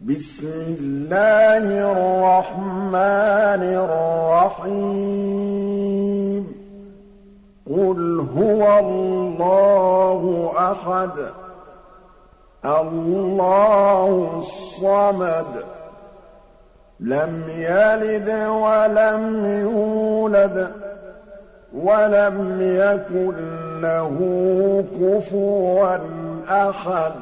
بِسْمِ اللَّهِ الرَّحْمَٰنِ الرَّحِيمِ. قُلْ هُوَ اللَّهُ أَحَدٌ اللَّهُ الصَّمَدُ لَمْ يَلِدْ وَلَمْ يُولَدْ وَلَمْ يَكُن لَّهُ كُفُوًا أَحَدٌ.